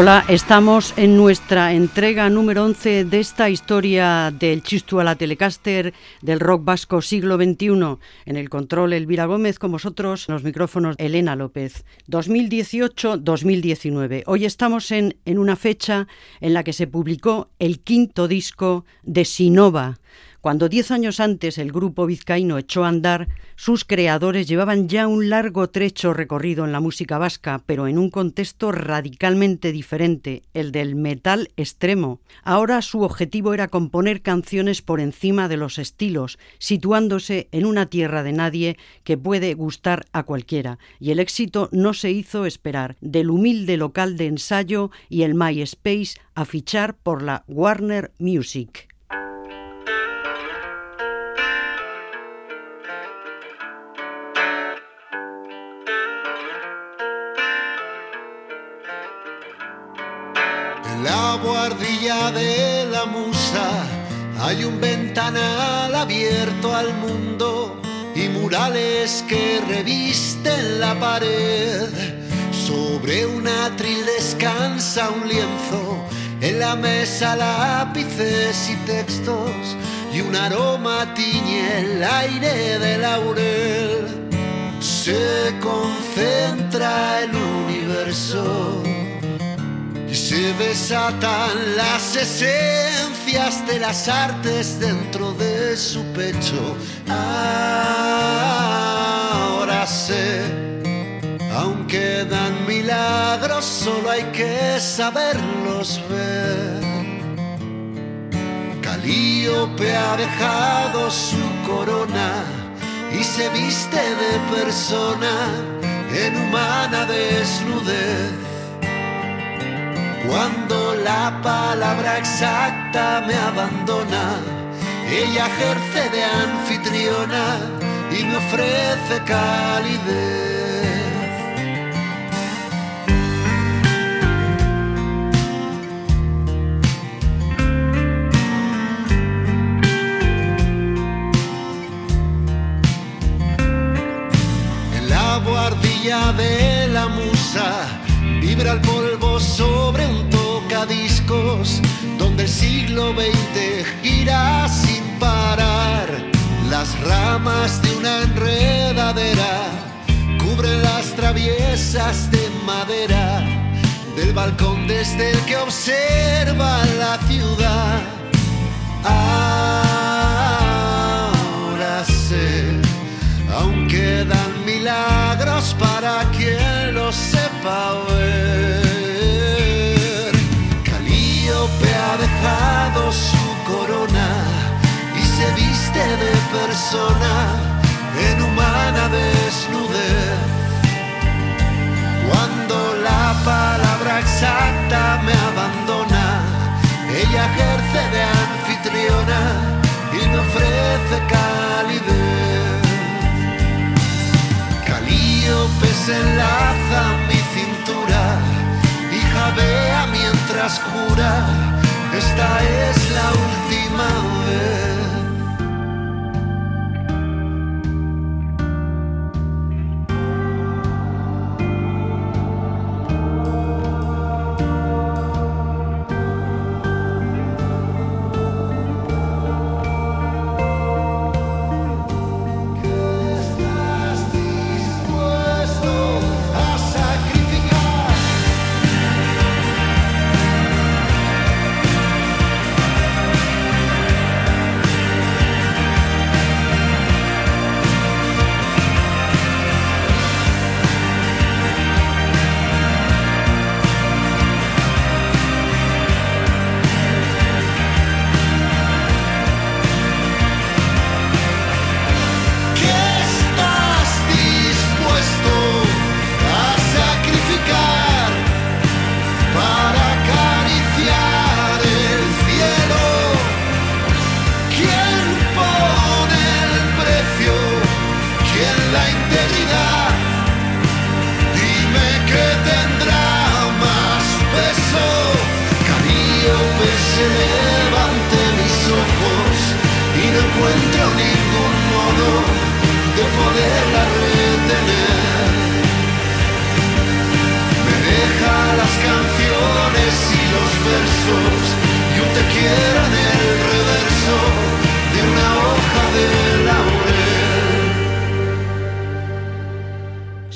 Hola, estamos en nuestra entrega número 11 de esta historia del Chistu a la Telecaster del rock vasco siglo XXI. En el control Elvira Gómez, con vosotros, los micrófonos Elena López. 2018-2019. Hoy estamos en, en una fecha en la que se publicó el quinto disco de Sinova cuando diez años antes el grupo vizcaíno echó a andar, sus creadores llevaban ya un largo trecho recorrido en la música vasca, pero en un contexto radicalmente diferente, el del metal extremo. Ahora su objetivo era componer canciones por encima de los estilos, situándose en una tierra de nadie que puede gustar a cualquiera, y el éxito no se hizo esperar, del humilde local de ensayo y el MySpace a fichar por la Warner Music. La guardilla de la musa hay un ventanal abierto al mundo y murales que revisten la pared. Sobre un atril descansa un lienzo, en la mesa lápices y textos y un aroma tiñe el aire de laurel. Se concentra el universo se desatan las esencias de las artes dentro de su pecho. Ahora sé, aunque dan milagros, solo hay que saberlos ver. Calíope ha dejado su corona y se viste de persona en humana desnudez cuando la palabra exacta me abandona, ella ejerce de anfitriona y me ofrece calidez. En la guardilla de la musa vibra el polvo sobre un tocadiscos donde el siglo XX gira sin parar. Las ramas de una enredadera cubren las traviesas de madera del balcón desde el que observa la ciudad. Ahora sé, aunque dan milagros para quien lo sepa ver. De persona en humana desnudez. Cuando la palabra exacta me abandona, ella ejerce de anfitriona y me ofrece calidez. Calíope se enlaza mi cintura y jadea mientras jura, esta es la última vez.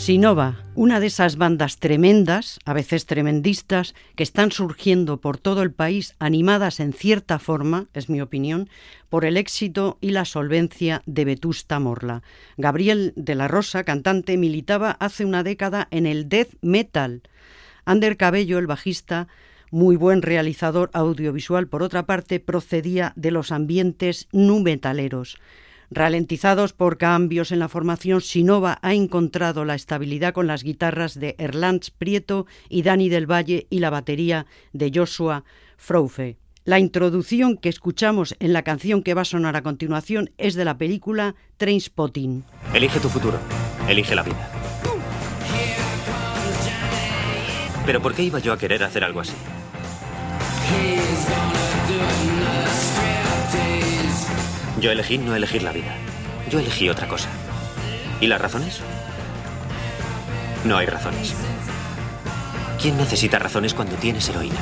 Sinova, una de esas bandas tremendas, a veces tremendistas, que están surgiendo por todo el país, animadas en cierta forma, es mi opinión, por el éxito y la solvencia de Vetusta Morla. Gabriel de la Rosa, cantante, militaba hace una década en el death metal. Ander Cabello, el bajista, muy buen realizador audiovisual, por otra parte, procedía de los ambientes nu metaleros. Ralentizados por cambios en la formación, Sinova ha encontrado la estabilidad con las guitarras de Erlands Prieto y Dani del Valle y la batería de Joshua Froufe. La introducción que escuchamos en la canción que va a sonar a continuación es de la película Trainspotting. Elige tu futuro, elige la vida. Pero ¿por qué iba yo a querer hacer algo así? Yo elegí no elegir la vida. Yo elegí otra cosa. ¿Y las razones? No hay razones. ¿Quién necesita razones cuando tienes heroína?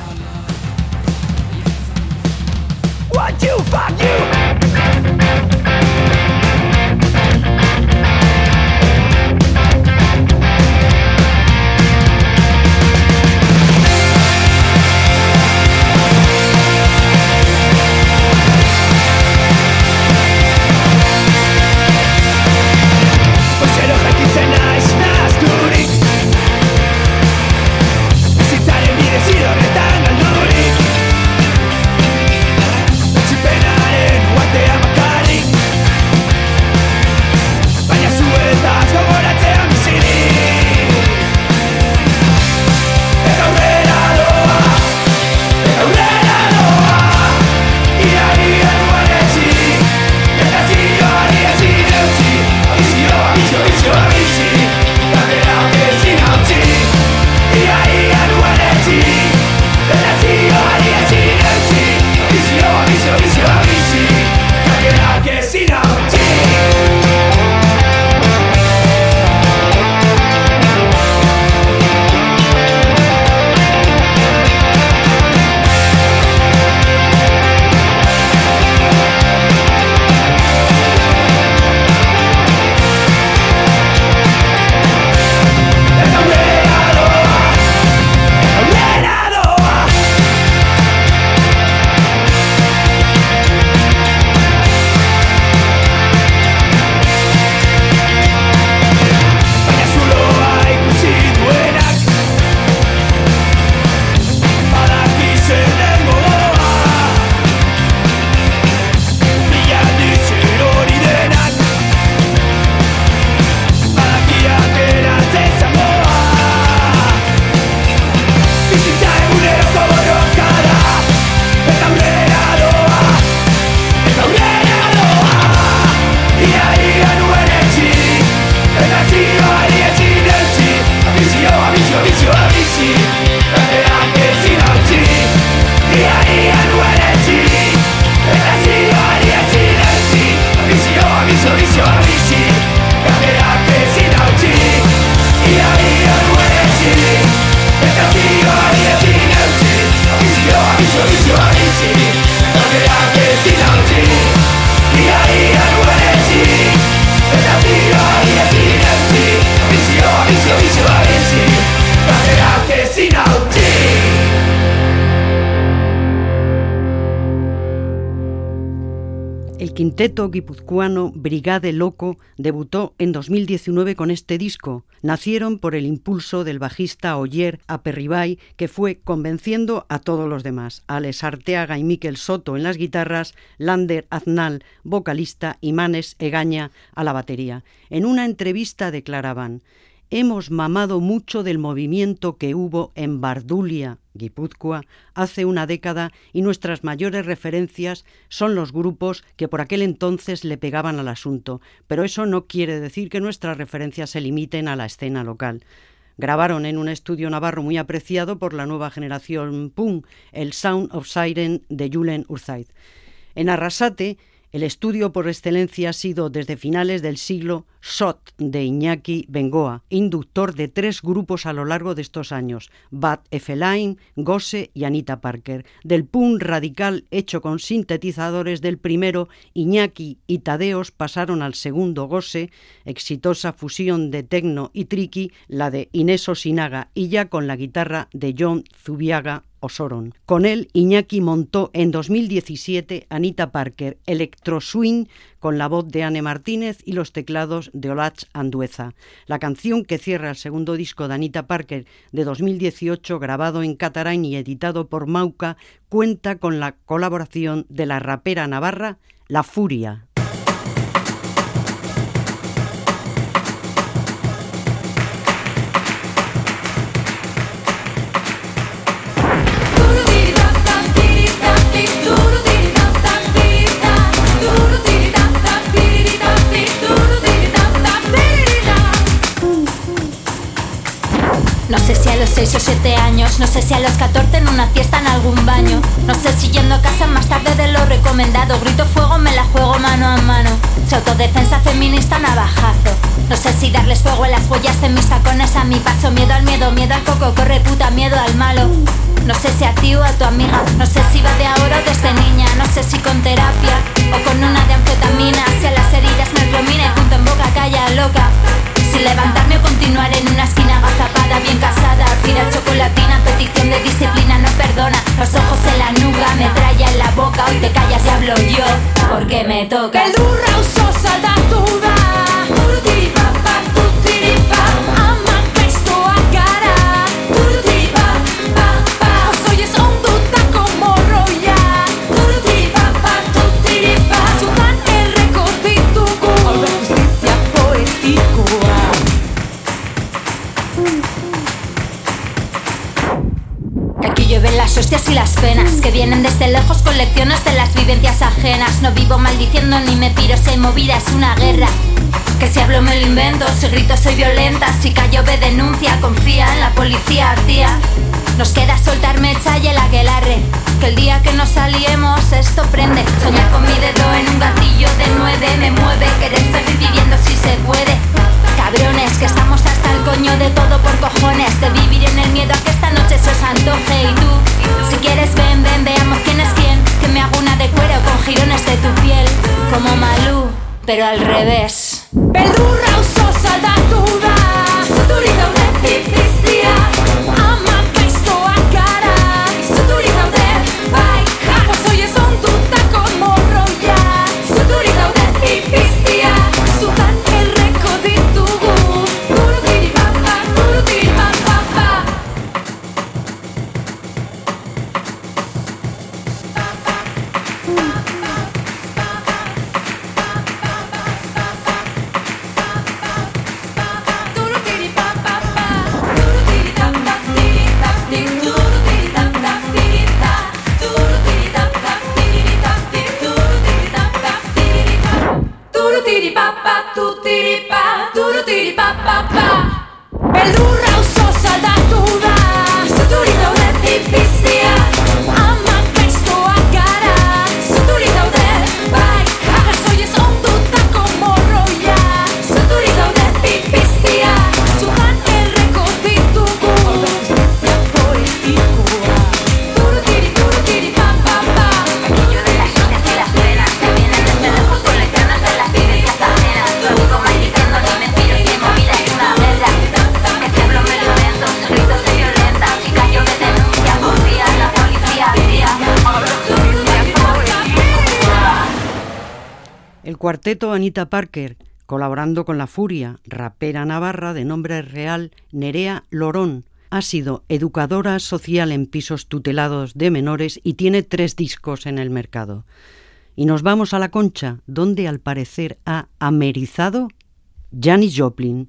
Quinteto guipuzcoano Brigade Loco debutó en 2019 con este disco. Nacieron por el impulso del bajista Oyer Aperribay, que fue convenciendo a todos los demás. Alex Arteaga y Miquel Soto en las guitarras, Lander Aznal, vocalista, y Manes Egaña a la batería. En una entrevista declaraban hemos mamado mucho del movimiento que hubo en Bardulia, Guipúzcoa, hace una década y nuestras mayores referencias son los grupos que por aquel entonces le pegaban al asunto, pero eso no quiere decir que nuestras referencias se limiten a la escena local. Grabaron en un estudio navarro muy apreciado por la nueva generación punk, el Sound of Siren de Julen Urzaid. En Arrasate El estudio por excelencia ha sido desde finales del siglo SOT de Iñaki Bengoa, inductor de tres grupos a lo largo de estos años, Bad Efelain, Gosse y Anita Parker. Del punk radical hecho con sintetizadores del primero, Iñaki y Tadeos pasaron al segundo Gosse, exitosa fusión de tecno y tricky, la de Inés Osinaga y ya con la guitarra de John Zubiaga Con él, Iñaki montó en 2017 Anita Parker, Electro Swing, con la voz de Anne Martínez y los teclados de Olach Andueza. La canción que cierra el segundo disco de Anita Parker de 2018, grabado en Catarain y editado por Mauca, cuenta con la colaboración de la rapera navarra La Furia. 6 o 7 años, no sé si a los 14 en una fiesta en algún baño. No sé si yendo a casa más tarde de lo recomendado, grito fuego, me la juego mano a mano. Si autodefensa feminista, navajazo. No sé si darles fuego a las huellas de mis tacones a mi paso. Miedo al miedo, miedo al coco, corre puta, miedo al malo. No sé si a ti o a tu amiga, no sé si va de ahora o desde niña, no sé si con terapia o con una de anfetamina. Si a las heridas me promine, junto en boca, calla loca. Si levantarme o continuar en una esquina agazapada, bien casada, tira chocolatina, petición de disciplina no perdona. Los ojos en la nuca, me traya en la boca, hoy te callas y hablo yo, porque me toca. El vienen desde lejos con lecciones de las vivencias ajenas. No vivo maldiciendo ni me piro si movida, es una guerra. Que si hablo me lo invento, si grito soy violenta, si callo ve denuncia, confía en la policía, tía. Nos queda soltarme mecha y el aquelarre Que el día que nos saliemos esto prende Soñar con mi dedo en un gatillo de nueve Me mueve querer seguir viviendo si se puede Cabrones, que estamos hasta el coño de todo por cojones De vivir en el miedo a que esta noche se os antoje. Y tú, si quieres ven, ven, veamos quién es quién Que me hago una de cuero con jirones de tu piel Como Malú, pero al revés. Beldurra uso da duda Futurito de Ama Anita Parker, colaborando con La Furia, rapera navarra de nombre real Nerea Lorón. Ha sido educadora social en pisos tutelados de menores y tiene tres discos en el mercado. Y nos vamos a La Concha, donde al parecer ha amerizado Janis Joplin.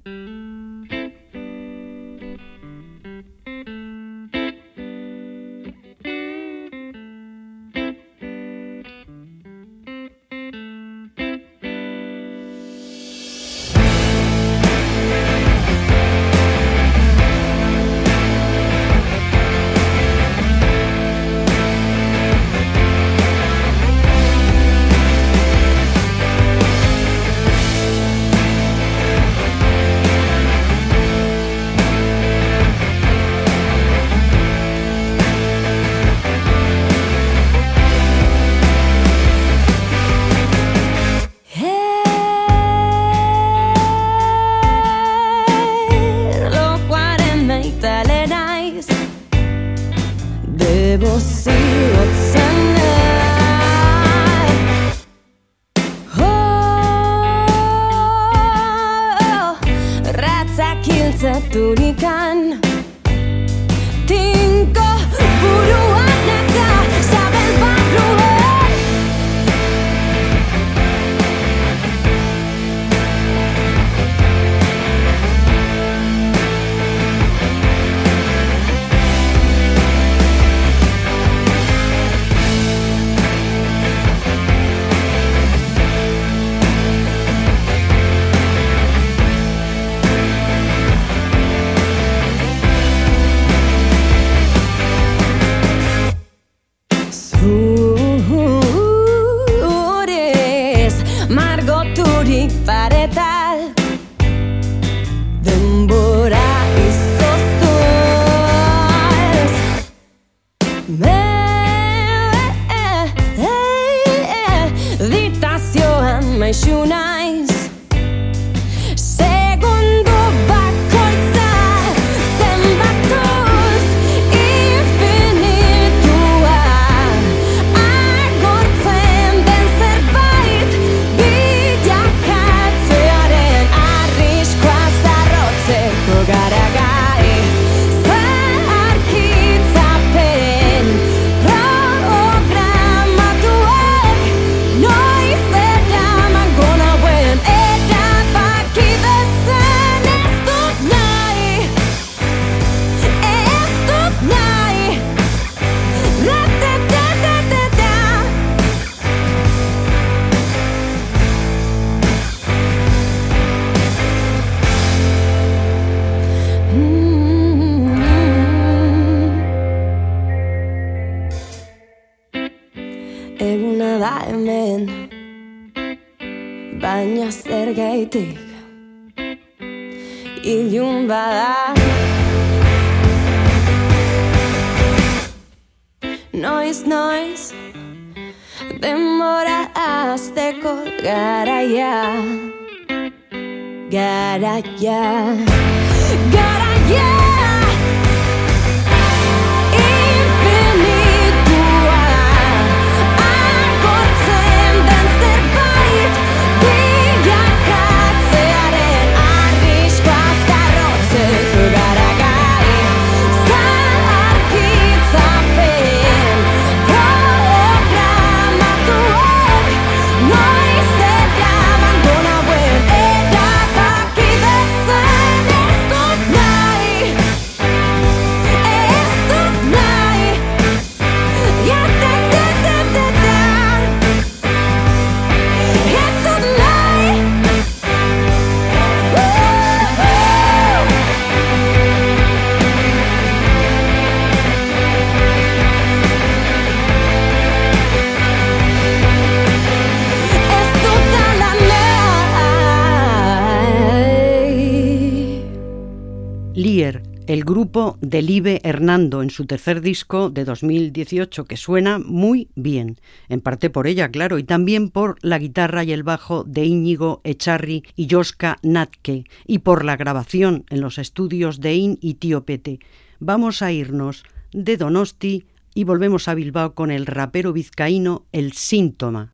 Grupo de Live Hernando en su tercer disco de 2018, que suena muy bien, en parte por ella, claro, y también por la guitarra y el bajo de Íñigo Echarri y Joska Natke, y por la grabación en los estudios de In y Tío Pete. Vamos a irnos de Donosti y volvemos a Bilbao con el rapero vizcaíno El Síntoma.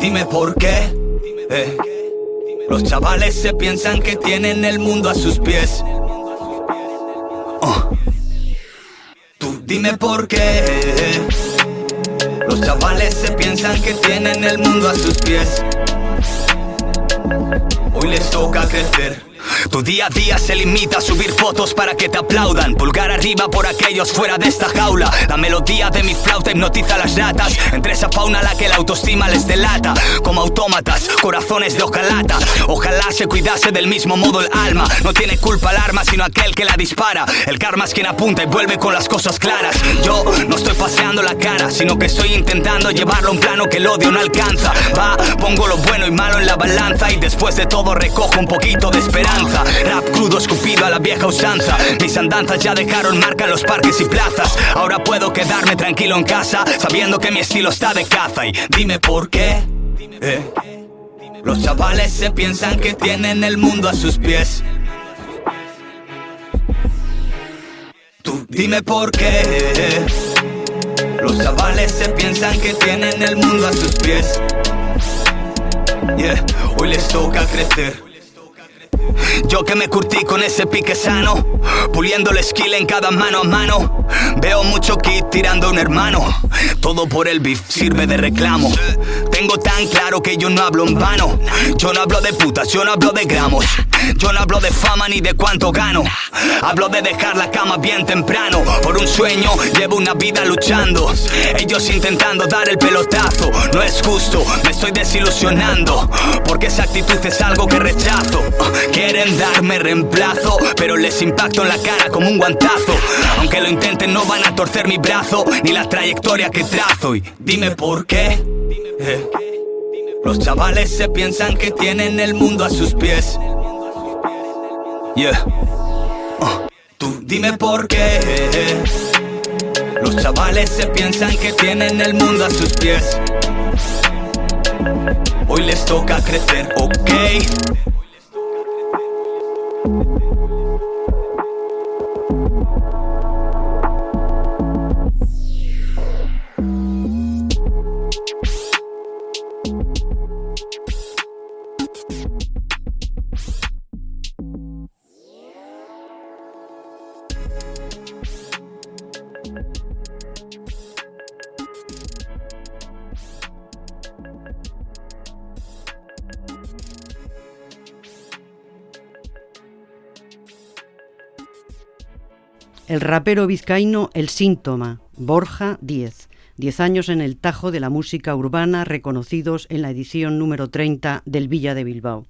Dime por qué. eh. Los chavales se piensan que tienen el mundo a sus pies. Oh. Tú dime por qué. Los chavales se piensan que tienen el mundo a sus pies. Hoy les toca crecer. Tu día a día se limita a subir fotos para que te aplaudan. Pulgar arriba por aquellos fuera de esta jaula. La melodía de mi flauta hipnotiza las ratas. Entre esa fauna a la que la autoestima les delata. Como autómatas, corazones de hojalata. Ojalá se cuidase del mismo modo el alma. No tiene culpa el arma, sino aquel que la dispara. El karma es quien apunta y vuelve con las cosas claras. Yo no estoy paseando la cara, sino que estoy intentando llevarlo a un plano que el odio no alcanza. Va, pongo lo bueno y malo en la balanza. Y después de todo recojo un poquito de esperanza. Rap crudo escupido a la vieja usanza. Mis andanzas ya dejaron marca en los parques y plazas. Ahora puedo quedarme tranquilo en casa, sabiendo que mi estilo está de caza. Y dime por qué. Eh. Los chavales se piensan que tienen el mundo a sus pies. Tú dime por qué. Los chavales chavales se piensan que tienen el mundo a sus pies. Yeah, hoy les toca crecer. Yo que me curtí con ese pique sano, puliendo el skill en cada mano a mano. Veo mucho kit tirando un hermano. Todo por el beef sirve de reclamo. Tengo tan claro que yo no hablo en vano. Yo no hablo de putas, yo no hablo de gramos. Yo no hablo de fama ni de cuánto gano. Hablo de dejar la cama bien temprano. Por un sueño llevo una vida luchando. Ellos intentando dar el pelotazo. No es justo, me estoy desilusionando. Porque esa actitud es algo que rechazo. Quieren darme reemplazo, pero les impacto en la cara como un guantazo. Aunque lo intenten, no van a torcer mi brazo ni la trayectoria que trazo. Y dime por qué. Los chavales se piensan que tienen el mundo a sus pies. Yeah. Uh, Tú dime por qué. Los chavales se piensan que tienen el mundo a sus pies. Hoy les toca crecer, ok. El rapero vizcaíno El Síntoma, Borja Díez. Diez años en el tajo de la música urbana reconocidos en la edición número 30 del Villa de Bilbao.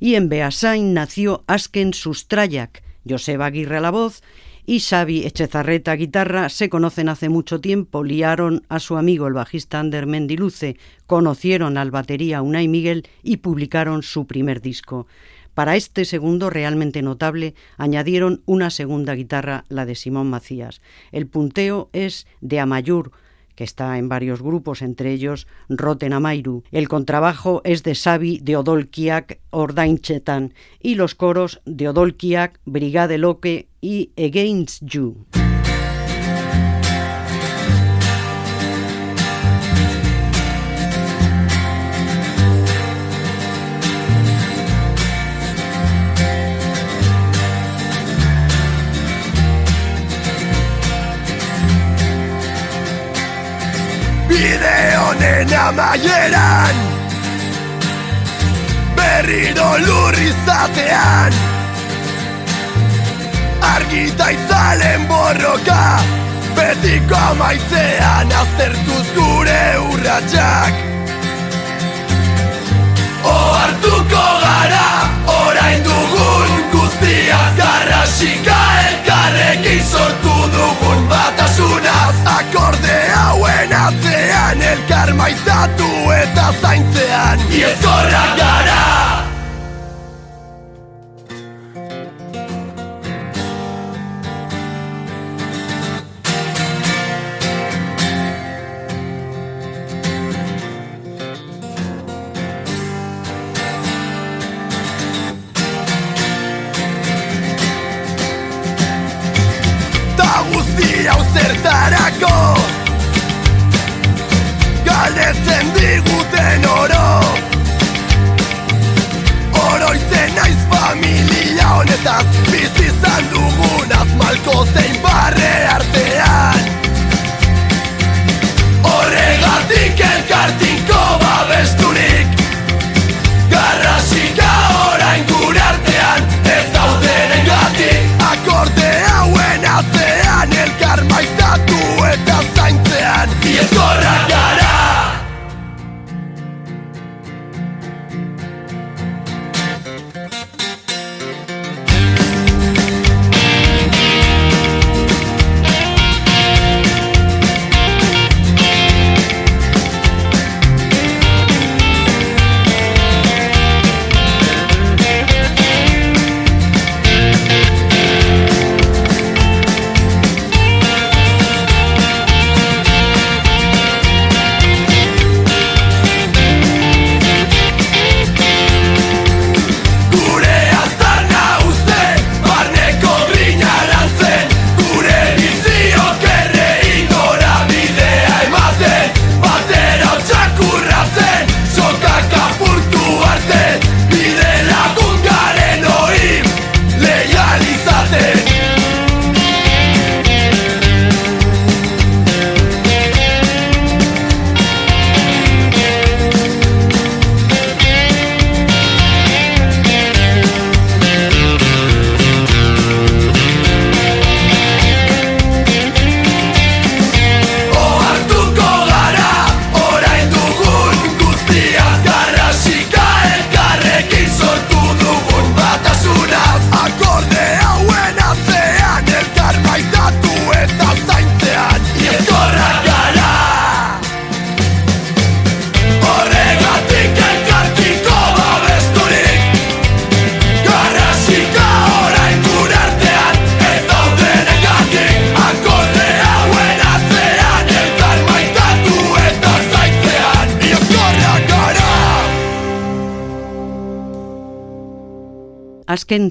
Y en Beasain nació Asken Sustrayak, Joseba Aguirre a la voz y Xavi Echezarreta guitarra se conocen hace mucho tiempo, liaron a su amigo el bajista Ander Mendiluce, conocieron al batería Unai Miguel y publicaron su primer disco. Para este segundo realmente notable añadieron una segunda guitarra, la de Simón Macías. El punteo es de Amayur, que está en varios grupos, entre ellos Roten Amairu. El contrabajo es de Xavi de Odolkiak Ordainchetan y los coros de Odolkiak, Brigade Loque y Against You. Bide honen amaieran. Berriro lur izatean. Argita itzalen borroka Betiko amaitzean aztertuz gure urratxak Oartuko gara orain dugun guztiaz Garrasika elkarrekin sortu dugun batasunaz Akorde hauen atzean elkar maitatu eta zaintzean. Iezkorrak gara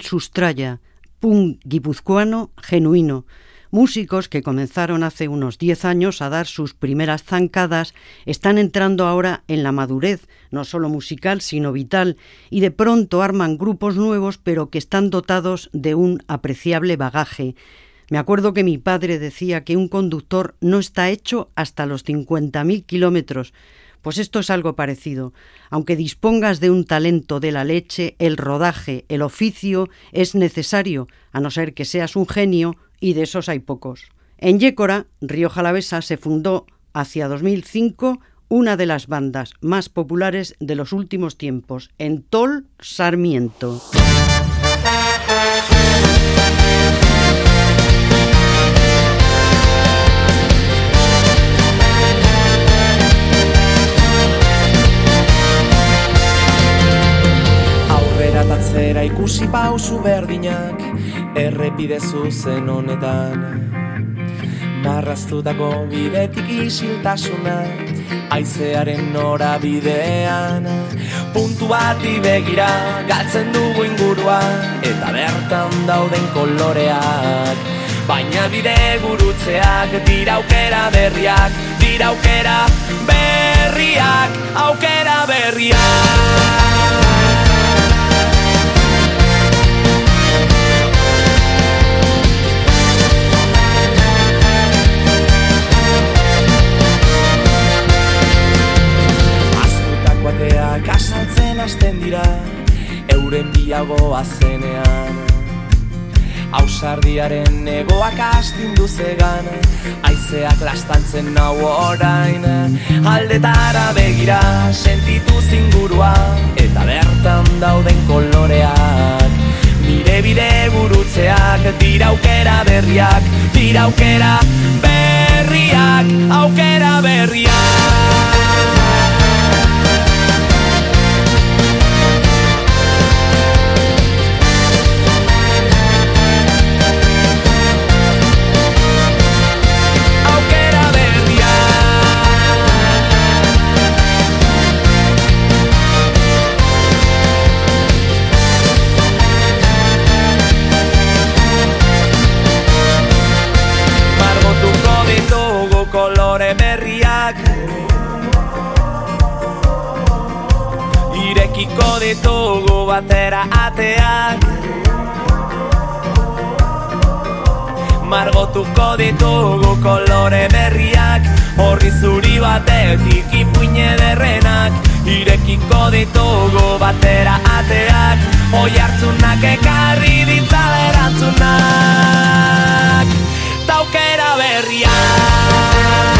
Sustraya, punk guipuzcoano genuino, Músicos que comenzaron hace unos 10 años a dar sus primeras zancadas están entrando ahora en la madurez, no solo musical, sino vital, y de pronto arman grupos nuevos pero que están dotados de un apreciable bagaje. Me acuerdo que mi padre decía que un conductor no está hecho hasta los 50.000 kilómetros, pues esto es algo parecido. Aunque dispongas de un talento de la leche, el rodaje, el oficio es necesario, a no ser que seas un genio y de esos hay pocos. En Yécora, Río Jalavesa, se fundó hacia 2005 una de las bandas más populares de los últimos tiempos, en Tol Sarmiento. Tatzera ikusi pausu berdinak errepide zuzen honetan. Marraztutako bidetik isiltasuna Aizearen norabidean Puntu bati begira galtzen dugu ingurua Eta bertan dauden koloreak. Baina bide gurutzeak dira aukera berriak Dira aukera berriak Aukera berriak hasten dira Euren biago azenean Ausardiaren egoak astindu zegan Aizeak lastantzen nau orain. Aldetara begira sentitu zingurua Eta bertan dauden koloreak. Nire bide gurutzeak dira aukera berriak Dira aukera berriak Aukera berriak ditugu batera ateak. Margotuko ditugu kolore berriak Horri zuri batetik ipuine derrenak Irekiko ditugu batera ateak Oi hartzunak ekarri ditzala erantzunak. Taukera berriak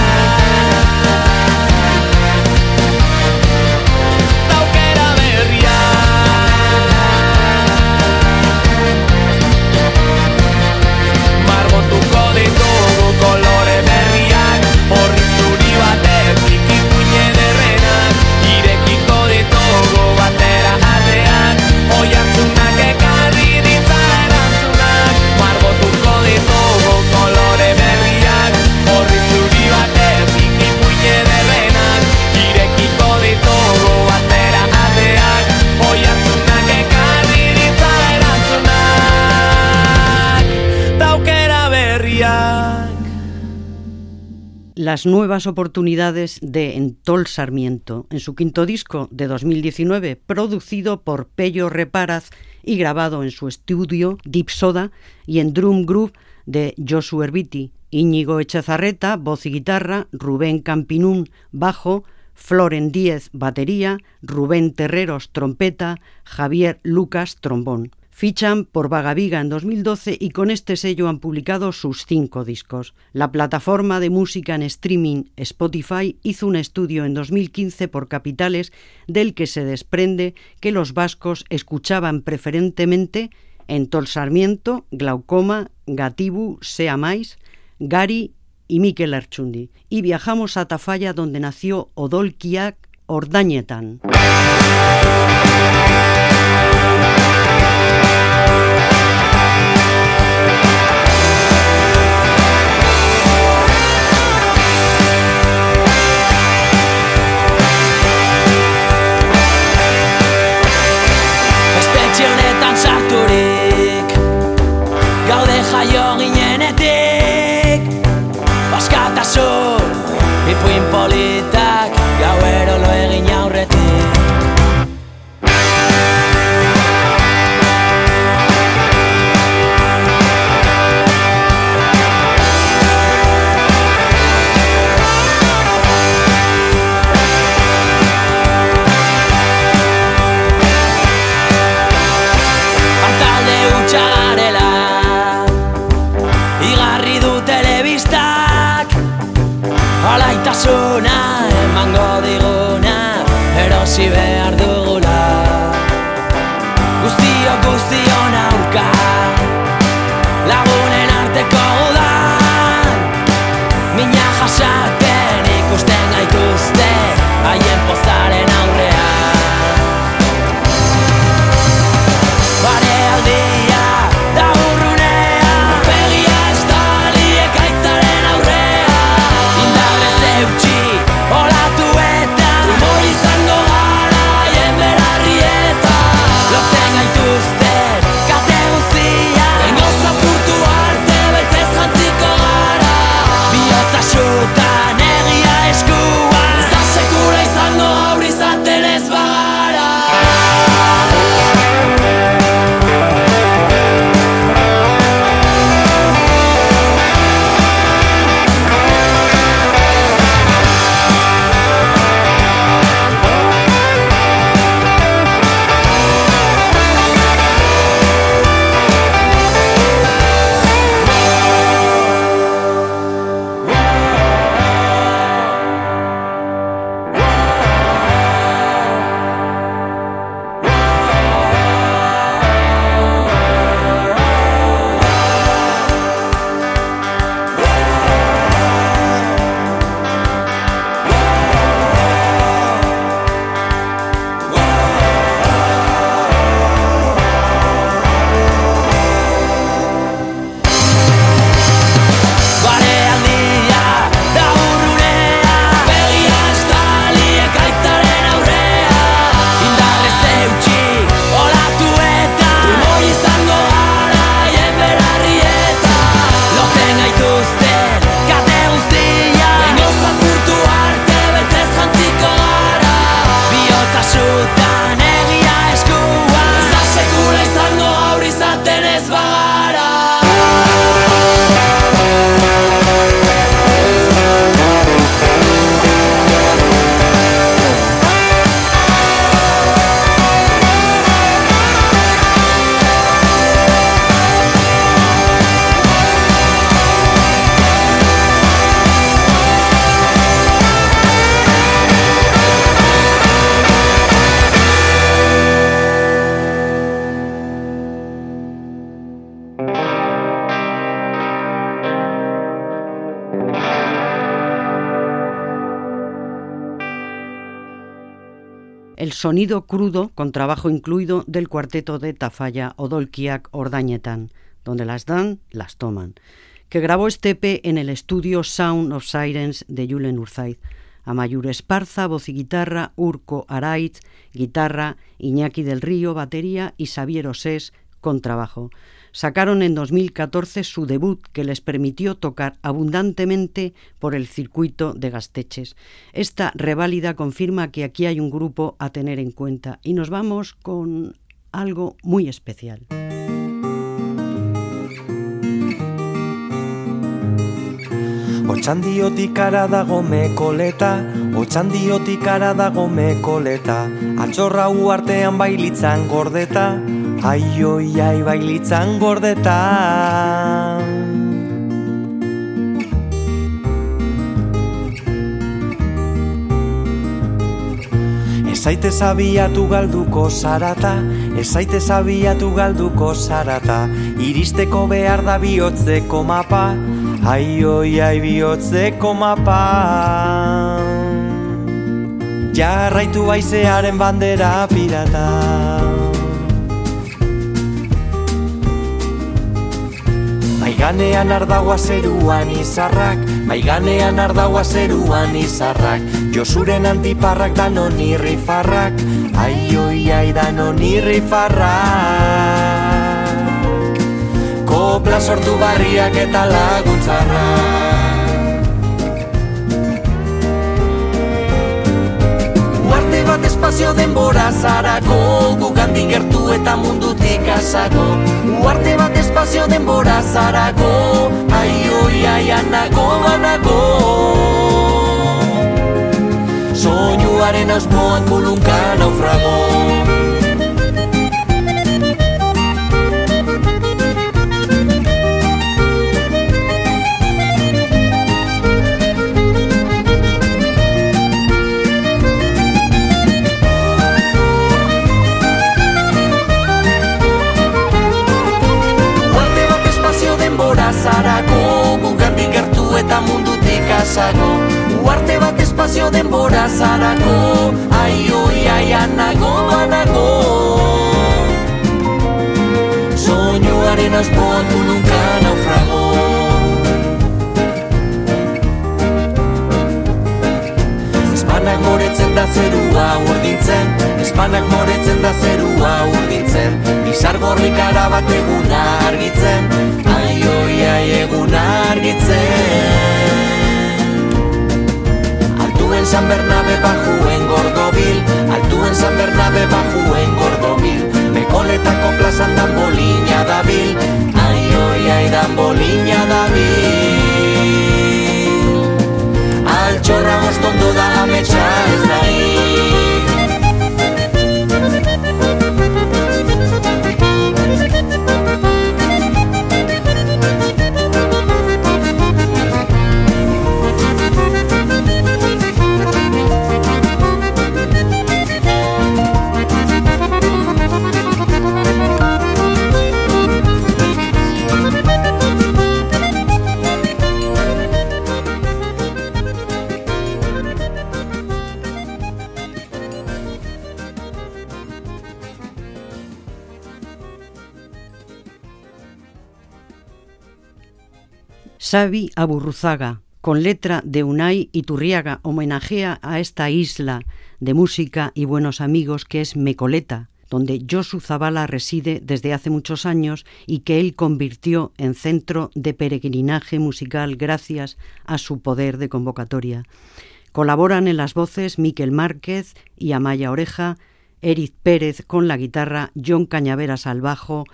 las nuevas oportunidades de Entol Sarmiento, en su quinto disco de 2019, producido por Pello Reparaz y grabado en su estudio Deep Soda y en Drum Groove de Josu Herbiti, Íñigo Echezarreta, voz y guitarra, Rubén Campinún, bajo, Floren Díez, batería, Rubén Terreros, trompeta, Javier Lucas, trombón. Fichan por Vagaviga en 2012 y con este sello han publicado sus cinco discos. La plataforma de música en streaming Spotify hizo un estudio en 2015 por capitales del que se desprende que los vascos escuchaban preferentemente en Tol Sarmiento, Glaucoma, Gatibu, Sea Mais, Gari y Mikel Erchundi. Y viajamos a Tafalla donde nació Odolkiak Ordañetan. Sonido crudo, con trabajo incluido, del cuarteto de Tafalla Odolkiak Ordainetan, donde las dan, las toman, que grabó este EP en el estudio Sound of Sirens de Julen Urzaiz. Amayur Esparza, voz y guitarra, Urco Araiz, guitarra, Iñaki del Río, batería y Xavier Osés, contrabajo. Sacaron en 2014 su debut que les permitió tocar abundantemente por el circuito de Gasteches. Esta reválida confirma que aquí hay un grupo a tener en cuenta y nos vamos con algo muy especial. Otxandiotik ara dago mekoleta, otxandiotik ara dago mekoleta, atxorra uartean bailitzan gordeta, ai oi ai bailitzan gordeta. Ezaite zabiatu galduko zarata, ezaite zabiatu galduko zarata, iristeko behar da bihotzeko mapa, ai oi ai bihotzeko mapa. Jarraitu baizearen bandera pirata. Maiganean ardaua zeruan izarrak, maiganean ardaua zeruan izarrak, Josuren antiparrak danon irrifarrak, ai oi ai danon irrifarrak. Kopla sortu barriak eta laguntzarrak. Denbora zarako Gugandik gertu eta mundutik asago Uarte bat espazio denbora zarako Ai, oi, ai, anago, anago Soinuaren auspoan kulunka naufrago eta mundutik asago Uarte bat espazio denbora zarako Ai, oi, ai, anago, anago. Soinuaren aspoan kulunka naufrago Espanak moretzen da zerua urdintzen Espanak moretzen da zerua urdintzen Bizar gorrikara bat eguna argitzen Ai, oi, ai, eguna argitzen Altuen San Bernabe bajuen gordobil. Altuen San Bernabe bajuen gordobil. Mekoletako plazan dan bolina dabil. Ai, oi, ai, dan bolina dabil. Altxorra ostondo da ametsa ez da Xavi Aburruzaga, con letra de Unai Iturriaga, homenajea a esta isla de música y buenos amigos que es Mecoleta, donde Josu Zabala reside desde hace muchos años y que él convirtió en centro de peregrinaje musical gracias a su poder de convocatoria. Colaboran en las voces Miquel Márquez y Amaya Oreja, Eric Pérez con la guitarra, John Cañaveras al bajo,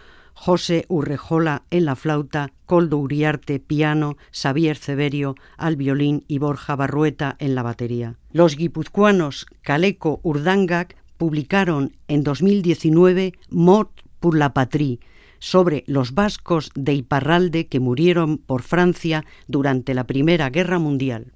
José Urrejola en la flauta, Coldo Uriarte piano, Xavier Severio al violín y Borja Barrueta en la batería. Los guipuzcoanos Caleco Urdangak publicaron en 2019 Mort pour la patrie, sobre los vascos de Iparralde que murieron por Francia durante la Primera Guerra Mundial.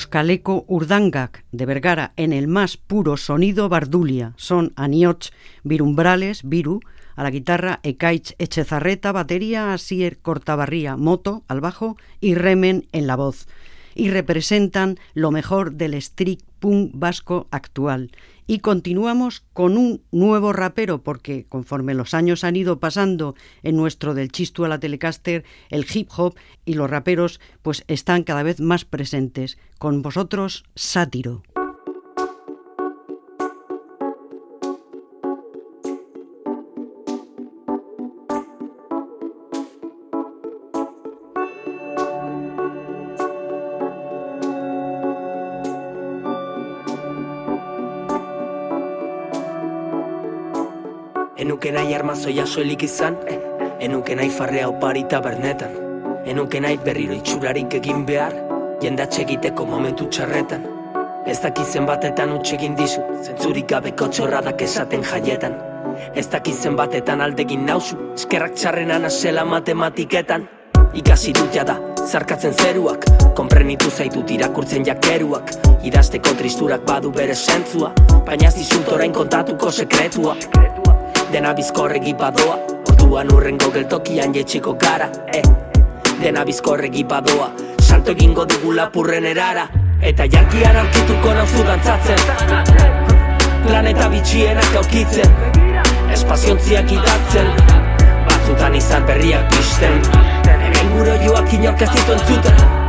Los Caleco Urdangak de Vergara en el más puro sonido bardulia. Son Anioch Virumbrales, Viru, a la guitarra, Ekaich Echezarreta, batería, Asier Cortabarría, moto, al bajo y Remen en la voz. Y representan lo mejor del street punk vasco actual. Y continuamos con un nuevo rapero, porque conforme los años han ido pasando en nuestro del chistu a la Telecaster, el hip hop y los raperos pues están cada vez más presentes. Con vosotros, Sátiro. Enuke nahi armazoia soilik izan eh. Enuke nahi farrea opari tabernetan Enuke nahi berriro itxurarik egin behar Jendatxe egiteko momentu txarretan. Ez dakizen batetan utxegin dizu Zentzurik gabeko txorradak esaten jaietan. Ez dakizen batetan aldegin nauzu Eskerrak txarrenan asela matematiketan. Ikasi dut jada, zarkatzen zeruak Konprenitu zaitut irakurtzen jakeruak. Idazteko tristurak badu bere sentzua Baina ez dizut orain kontatuko sekretua Dena bizkorregi badoa Orduan urrengo geltokian jetxiko gara eh. Dena bizkorregi badoa Salto egingo dugu lapurren erara Eta jarkian aurkituko nauzu dantzatzen Planeta bitxienak aukitzen Espaziontziak idatzen Batzutan izan berriak pisten Hemen gure joak inork ez ditu entzuten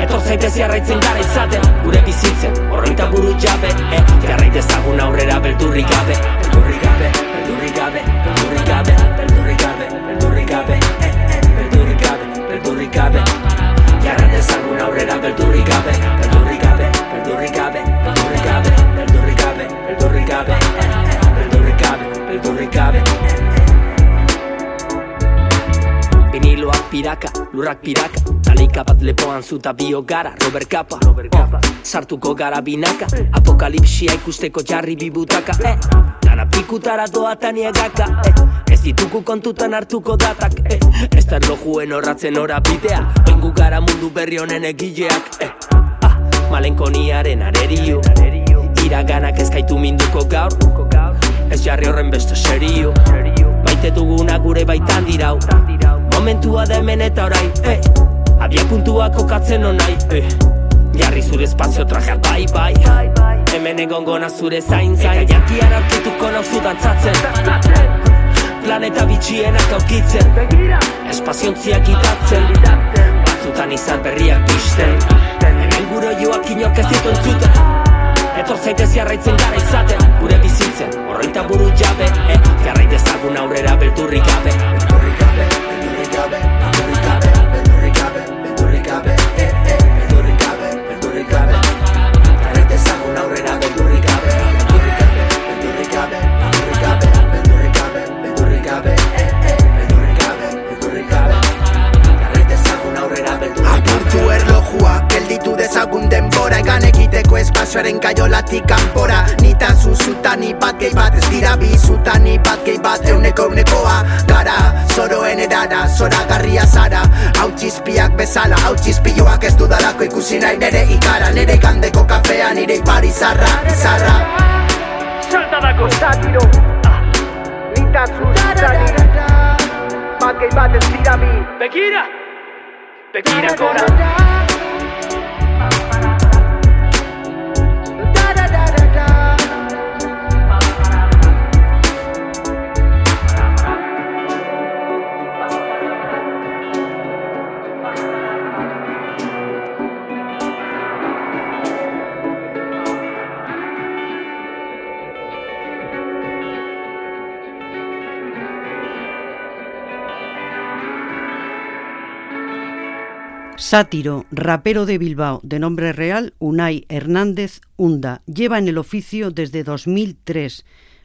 Etor zaitez jarraitzen gara izaten Gure bizitzen, horreita buru jabe eh. Jarraitezagun aurrera beldurrik gabe Beldurrik gabe, beldurrik gabe, beldurrik gabe Beldurrik gabe, beldurrik gabe eh, eh. Beldurrik gabe, beldurrik gabe aurrera beldurrik gabe Beldurrik gabe, beldurrik gabe, beldurrik gabe Beldurrik gabe, beldurrik gabe eh, eh. Beldurrik gabe, beldurrik gabe Viniloak piraka, lurrak piraka Taleika bat lepoan zuta bio gara Robert Capa, oh, sartuko gara binaka Apokalipsia ikusteko jarri bibutaka eh. Dana pikutara doa taniegaka eh. Ez dituku kontutan hartuko datak eh. Ez da erlojuen horratzen ora bidea Oingu gara mundu berri honen egileak eh. ah, Malenkoniaren arerio Iraganak ezkaitu minduko gaur Ez jarri horren beste serio Maite duguna gure baitan dirau Momentua da hemen eta orain eh. Abia puntua kokatzen onai eh. Jarri zure espazio trajeak bai bai. Hemen egongo na zure zain zain. Eta jakian aurkituko nauzu dantzatzen. Planeta bitxienak aurkitzen. Espaziontziak idatzen Batzutan izan berriak pisten Hemen gure joak inork ez ditu entzuten. Etor zaitez jarraitzen gara izaten. Gure bizitzen, horreita buru jabe eh? Jarraitezagun aurrera beldurrik gabe. Beldurrik gabe, gabe Beldurrik gabe, beldurrik gabe Beldurrik gabe, eh, eh Beldurrik gabe, beldurrik gabe Jarraitezagun aurrera beldurrik gabe Beldurrik gabe, beldurrik gabe Beldurrik gabe, beldurrik gabe Beldurrik gabe, eh, eh Beldurrik gabe, beldurrik gabe Jarraitezagun aurrera beldurrik gabe Apurtu erlojua, gelditu dezagun egiteko espazioaren kaiolatik kanpora Nita zuzutani bat gehi bat ez dira bizutani bat gehi bat euneko eunekoa. Gara, zoroen erara, zora garria zara. Hau txizpiak bezala, hau txizpioak ez dudalako ikusi nahi nere ikara. Nere gandeko kafea, nire ipar izarra, izarra Saltadako satiro Nita zuzutani Bat gehi bat ez dira bi. Begira! Begira gora! Sátiro, rapero de Bilbao, de nombre real Unai Hernández Hunda. Lleva en el oficio desde 2003.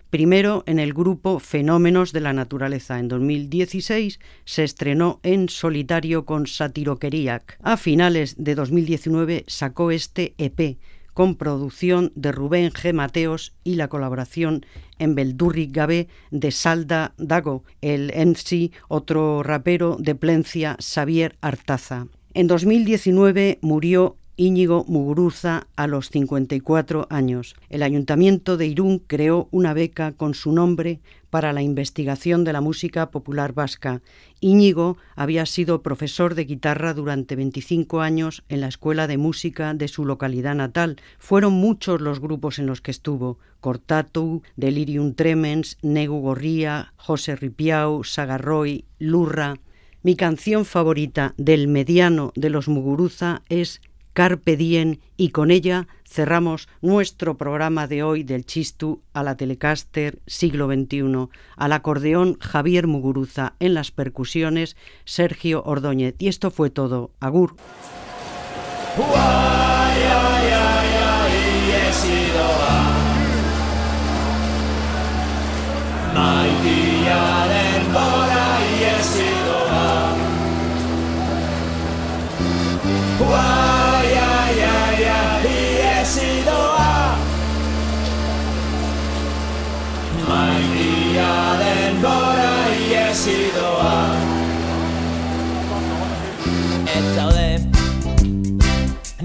Primero en el grupo Fenómenos de la Naturaleza. En 2016 se estrenó en solitario con Satiroqueriac. A finales de 2019 sacó este EP con producción de Rubén G. Mateos y la colaboración en Beldurri Gabé de Salda Dago, el MC, otro rapero de Plencia, Xavier Artaza. En 2019 murió Íñigo Muguruza a los 54 años. El Ayuntamiento de Irún creó una beca con su nombre para la investigación de la música popular vasca. Íñigo había sido profesor de guitarra durante 25 años en la Escuela de Música de su localidad natal. Fueron muchos los grupos en los que estuvo. Cortatu, Delirium Tremens, Negu Gorría, José Ripiau, Sagarroy, Lurra. Mi canción favorita del mediano de los Muguruza es Carpe Diem y con ella cerramos nuestro programa de hoy del Chistu a la Telecaster siglo XXI, al acordeón Javier Muguruza, en las percusiones Sergio Ordóñez. Y esto fue todo. Agur.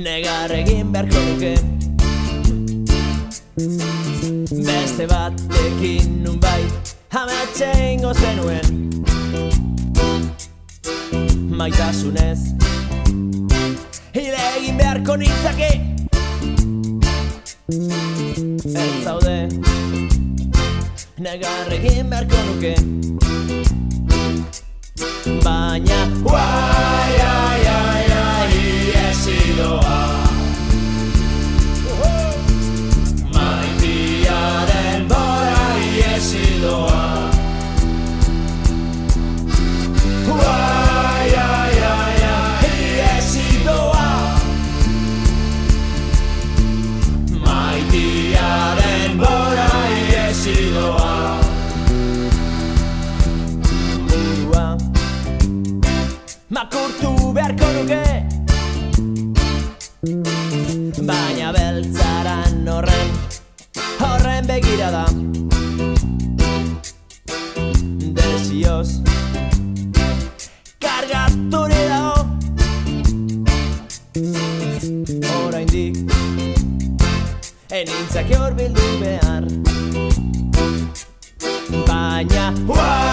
Negar egin beharko nuke Beste batekin nun bai Ametxe ingo zenuen. Maitasunez Hile egin beharko nintzake. Ez zaude. Negar egin beharko nuke. Baina Uai, Enintzake hor bildu behar. Baina Uai,